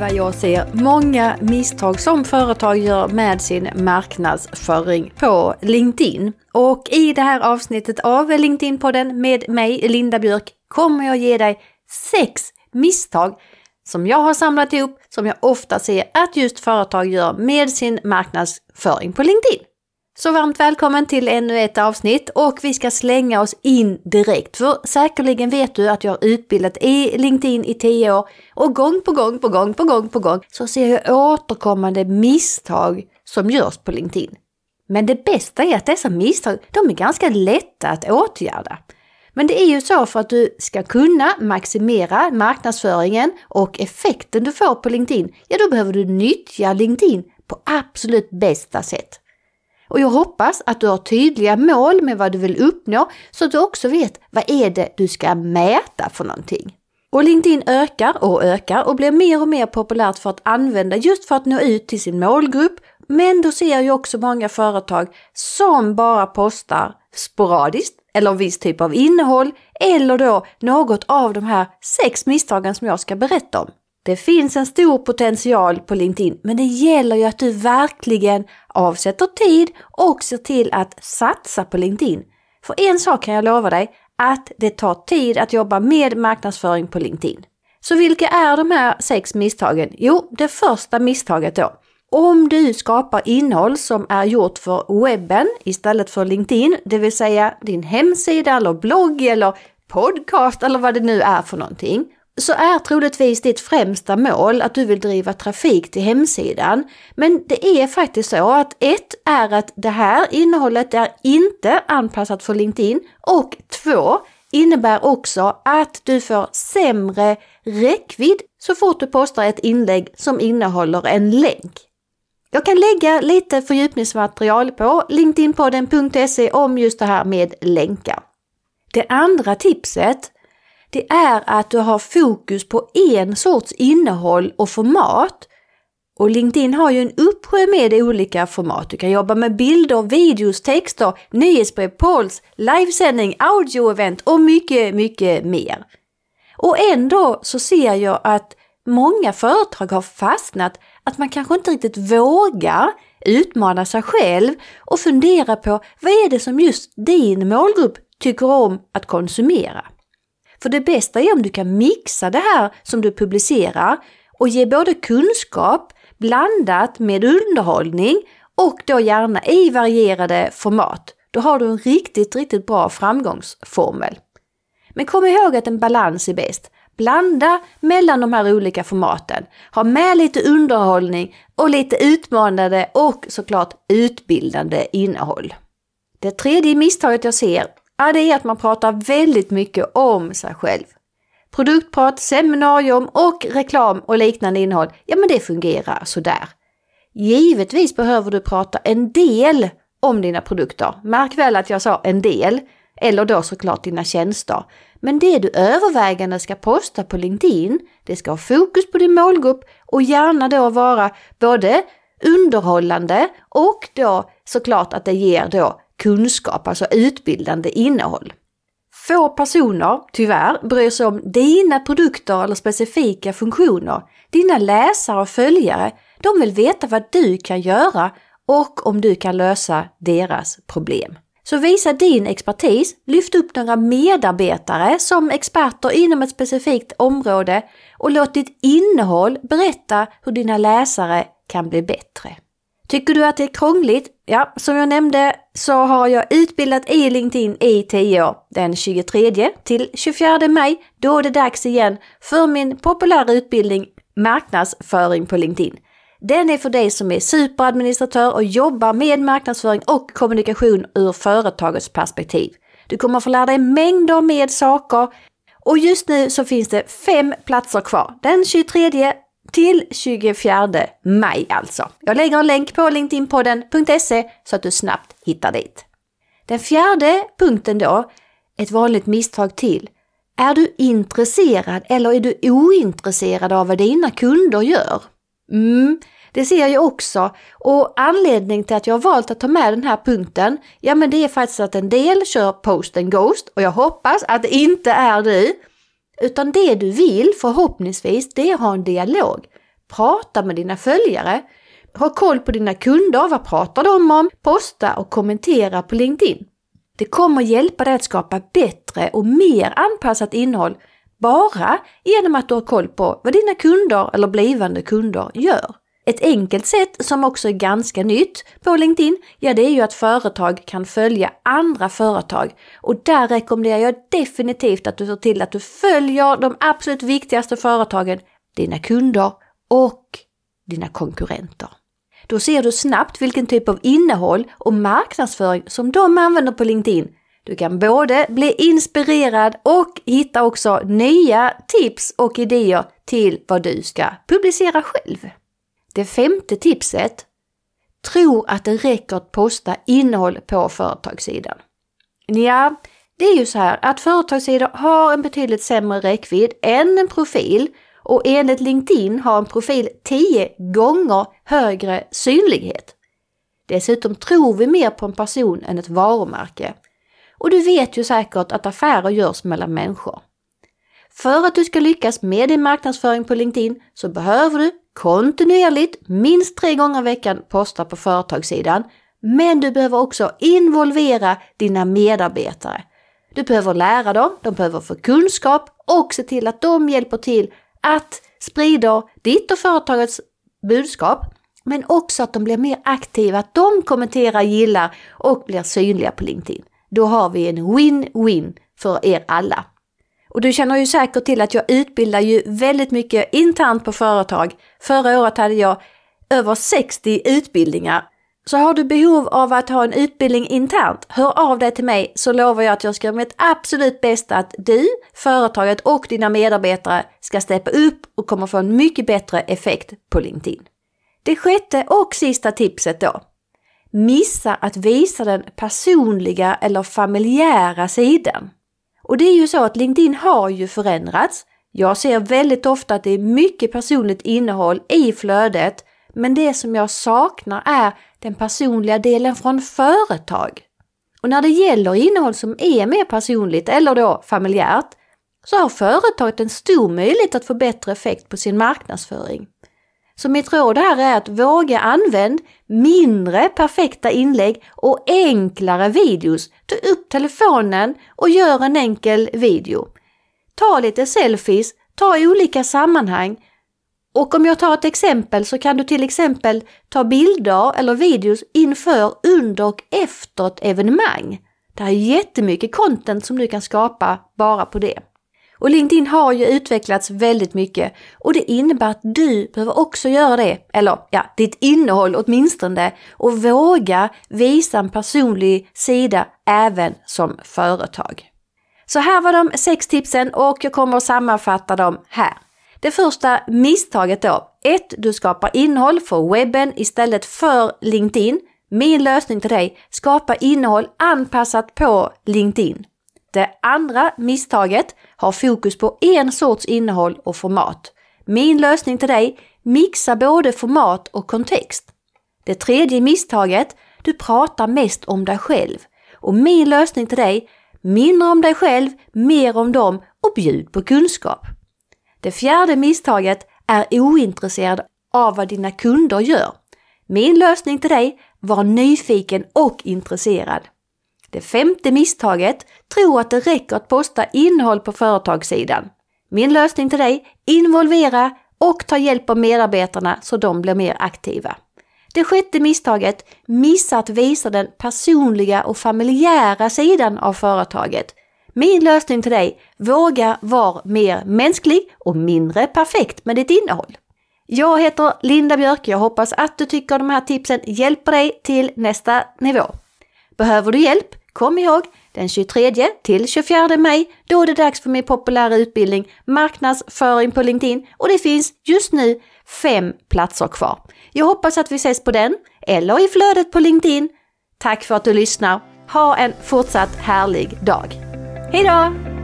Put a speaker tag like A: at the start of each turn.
A: vad jag ser många misstag som företag gör med sin marknadsföring på LinkedIn. Och i det här avsnittet av LinkedIn-podden med mig, Linda Björk, kommer jag ge dig sex misstag som jag har samlat ihop som jag ofta ser att just företag gör med sin marknadsföring på LinkedIn. Så varmt välkommen till ännu ett avsnitt och vi ska slänga oss in direkt. För säkerligen vet du att jag har utbildat i LinkedIn i tio år och gång på gång på gång på gång på gång så ser jag återkommande misstag som görs på LinkedIn. Men det bästa är att dessa misstag, de är ganska lätta att åtgärda. Men det är ju så för att du ska kunna maximera marknadsföringen och effekten du får på LinkedIn, ja då behöver du nyttja LinkedIn på absolut bästa sätt. Och jag hoppas att du har tydliga mål med vad du vill uppnå så att du också vet vad är det du ska mäta för någonting. Och LinkedIn ökar och ökar och blir mer och mer populärt för att använda just för att nå ut till sin målgrupp. Men då ser jag också många företag som bara postar sporadiskt eller viss typ av innehåll eller då något av de här sex misstagen som jag ska berätta om. Det finns en stor potential på LinkedIn, men det gäller ju att du verkligen avsätter tid och ser till att satsa på LinkedIn. För en sak kan jag lova dig, att det tar tid att jobba med marknadsföring på LinkedIn. Så vilka är de här sex misstagen? Jo, det första misstaget då. Om du skapar innehåll som är gjort för webben istället för LinkedIn, det vill säga din hemsida eller blogg eller podcast eller vad det nu är för någonting, så är troligtvis ditt främsta mål att du vill driva trafik till hemsidan. Men det är faktiskt så att ett är att det här innehållet är inte anpassat för LinkedIn och två innebär också att du får sämre räckvidd så fort du postar ett inlägg som innehåller en länk. Jag kan lägga lite fördjupningsmaterial på linkedinpodden.se om just det här med länkar. Det andra tipset det är att du har fokus på en sorts innehåll och format. Och LinkedIn har ju en uppsjö med olika format. Du kan jobba med bilder, videos, texter, nyhetsbrev, polls, livesändning, audioevent och mycket, mycket mer. Och ändå så ser jag att många företag har fastnat att man kanske inte riktigt vågar utmana sig själv och fundera på vad är det som just din målgrupp tycker om att konsumera. För det bästa är om du kan mixa det här som du publicerar och ge både kunskap blandat med underhållning och då gärna i varierade format. Då har du en riktigt, riktigt bra framgångsformel. Men kom ihåg att en balans är bäst. Blanda mellan de här olika formaten. Ha med lite underhållning och lite utmanande och såklart utbildande innehåll. Det tredje misstaget jag ser Ja, det är att man pratar väldigt mycket om sig själv. Produktprat, seminarium och reklam och liknande innehåll, ja men det fungerar sådär. Givetvis behöver du prata en del om dina produkter. Märk väl att jag sa en del, eller då såklart dina tjänster. Men det du övervägande ska posta på LinkedIn, det ska ha fokus på din målgrupp och gärna då vara både underhållande och då såklart att det ger då kunskap, alltså utbildande innehåll. Få personer, tyvärr, bryr sig om dina produkter eller specifika funktioner. Dina läsare och följare, de vill veta vad du kan göra och om du kan lösa deras problem. Så visa din expertis, lyft upp några medarbetare som experter inom ett specifikt område och låt ditt innehåll berätta hur dina läsare kan bli bättre. Tycker du att det är krångligt? Ja, som jag nämnde så har jag utbildat i LinkedIn i 10 år. Den 23 till 24 maj, då är det dags igen för min populära utbildning Marknadsföring på LinkedIn. Den är för dig som är superadministratör och jobbar med marknadsföring och kommunikation ur företagets perspektiv. Du kommer få lära dig mängder med saker och just nu så finns det fem platser kvar. Den 23 till 24 maj alltså. Jag lägger en länk på linkedinpodden.se så att du snabbt hittar dit. Den fjärde punkten då, ett vanligt misstag till. Är du intresserad eller är du ointresserad av vad dina kunder gör? Mm, det ser jag också. Och anledningen till att jag har valt att ta med den här punkten, ja men det är faktiskt att en del kör post and ghost och jag hoppas att det inte är du. Utan det du vill förhoppningsvis det är att ha en dialog. Prata med dina följare. Ha koll på dina kunder, vad pratar de om? Posta och kommentera på LinkedIn. Det kommer hjälpa dig att skapa bättre och mer anpassat innehåll bara genom att du har koll på vad dina kunder eller blivande kunder gör. Ett enkelt sätt som också är ganska nytt på LinkedIn, ja det är ju att företag kan följa andra företag. Och där rekommenderar jag definitivt att du ser till att du följer de absolut viktigaste företagen, dina kunder och dina konkurrenter. Då ser du snabbt vilken typ av innehåll och marknadsföring som de använder på LinkedIn. Du kan både bli inspirerad och hitta också nya tips och idéer till vad du ska publicera själv. Det femte tipset. Tro att det räcker att posta innehåll på företagssidan. Ja, det är ju så här att företagssidor har en betydligt sämre räckvidd än en profil och enligt LinkedIn har en profil 10 gånger högre synlighet. Dessutom tror vi mer på en person än ett varumärke. Och du vet ju säkert att affärer görs mellan människor. För att du ska lyckas med din marknadsföring på LinkedIn så behöver du kontinuerligt, minst tre gånger i veckan, posta på företagssidan. Men du behöver också involvera dina medarbetare. Du behöver lära dem, de behöver få kunskap och se till att de hjälper till att sprida ditt och företagets budskap. Men också att de blir mer aktiva, att de kommenterar, gillar och blir synliga på LinkedIn. Då har vi en win-win för er alla. Och du känner ju säkert till att jag utbildar ju väldigt mycket internt på företag. Förra året hade jag över 60 utbildningar. Så har du behov av att ha en utbildning internt, hör av dig till mig så lovar jag att jag ska göra mitt absolut bästa att du, företaget och dina medarbetare ska steppa upp och kommer få en mycket bättre effekt på LinkedIn. Det sjätte och sista tipset då. Missa att visa den personliga eller familjära sidan. Och det är ju så att LinkedIn har ju förändrats. Jag ser väldigt ofta att det är mycket personligt innehåll i flödet, men det som jag saknar är den personliga delen från företag. Och när det gäller innehåll som är mer personligt eller då familjärt så har företaget en stor möjlighet att få bättre effekt på sin marknadsföring. Så mitt råd här är att våga använda mindre perfekta inlägg och enklare videos. Ta upp telefonen och gör en enkel video. Ta lite selfies, ta olika sammanhang. Och om jag tar ett exempel så kan du till exempel ta bilder eller videos inför, under och efter ett evenemang. Det är jättemycket content som du kan skapa bara på det. Och LinkedIn har ju utvecklats väldigt mycket och det innebär att du behöver också göra det, eller ja, ditt innehåll åtminstone, och våga visa en personlig sida även som företag. Så här var de sex tipsen och jag kommer att sammanfatta dem här. Det första misstaget då. 1. Du skapar innehåll för webben istället för LinkedIn. Min lösning till dig, skapa innehåll anpassat på LinkedIn. Det andra misstaget har fokus på en sorts innehåll och format. Min lösning till dig, mixa både format och kontext. Det tredje misstaget, du pratar mest om dig själv. Och min lösning till dig, mindre om dig själv, mer om dem och bjud på kunskap. Det fjärde misstaget är ointresserad av vad dina kunder gör. Min lösning till dig, var nyfiken och intresserad. Det femte misstaget, tro att det räcker att posta innehåll på företagssidan. Min lösning till dig, involvera och ta hjälp av medarbetarna så de blir mer aktiva. Det sjätte misstaget, missa att visa den personliga och familjära sidan av företaget. Min lösning till dig, våga vara mer mänsklig och mindre perfekt med ditt innehåll. Jag heter Linda Björk, jag hoppas att du tycker de här tipsen hjälper dig till nästa nivå. Behöver du hjälp? Kom ihåg, den 23 till 24 maj, då är det dags för min populära utbildning Marknadsföring på LinkedIn och det finns just nu fem platser kvar. Jag hoppas att vi ses på den eller i flödet på LinkedIn. Tack för att du lyssnar. Ha en fortsatt härlig dag. Hejdå!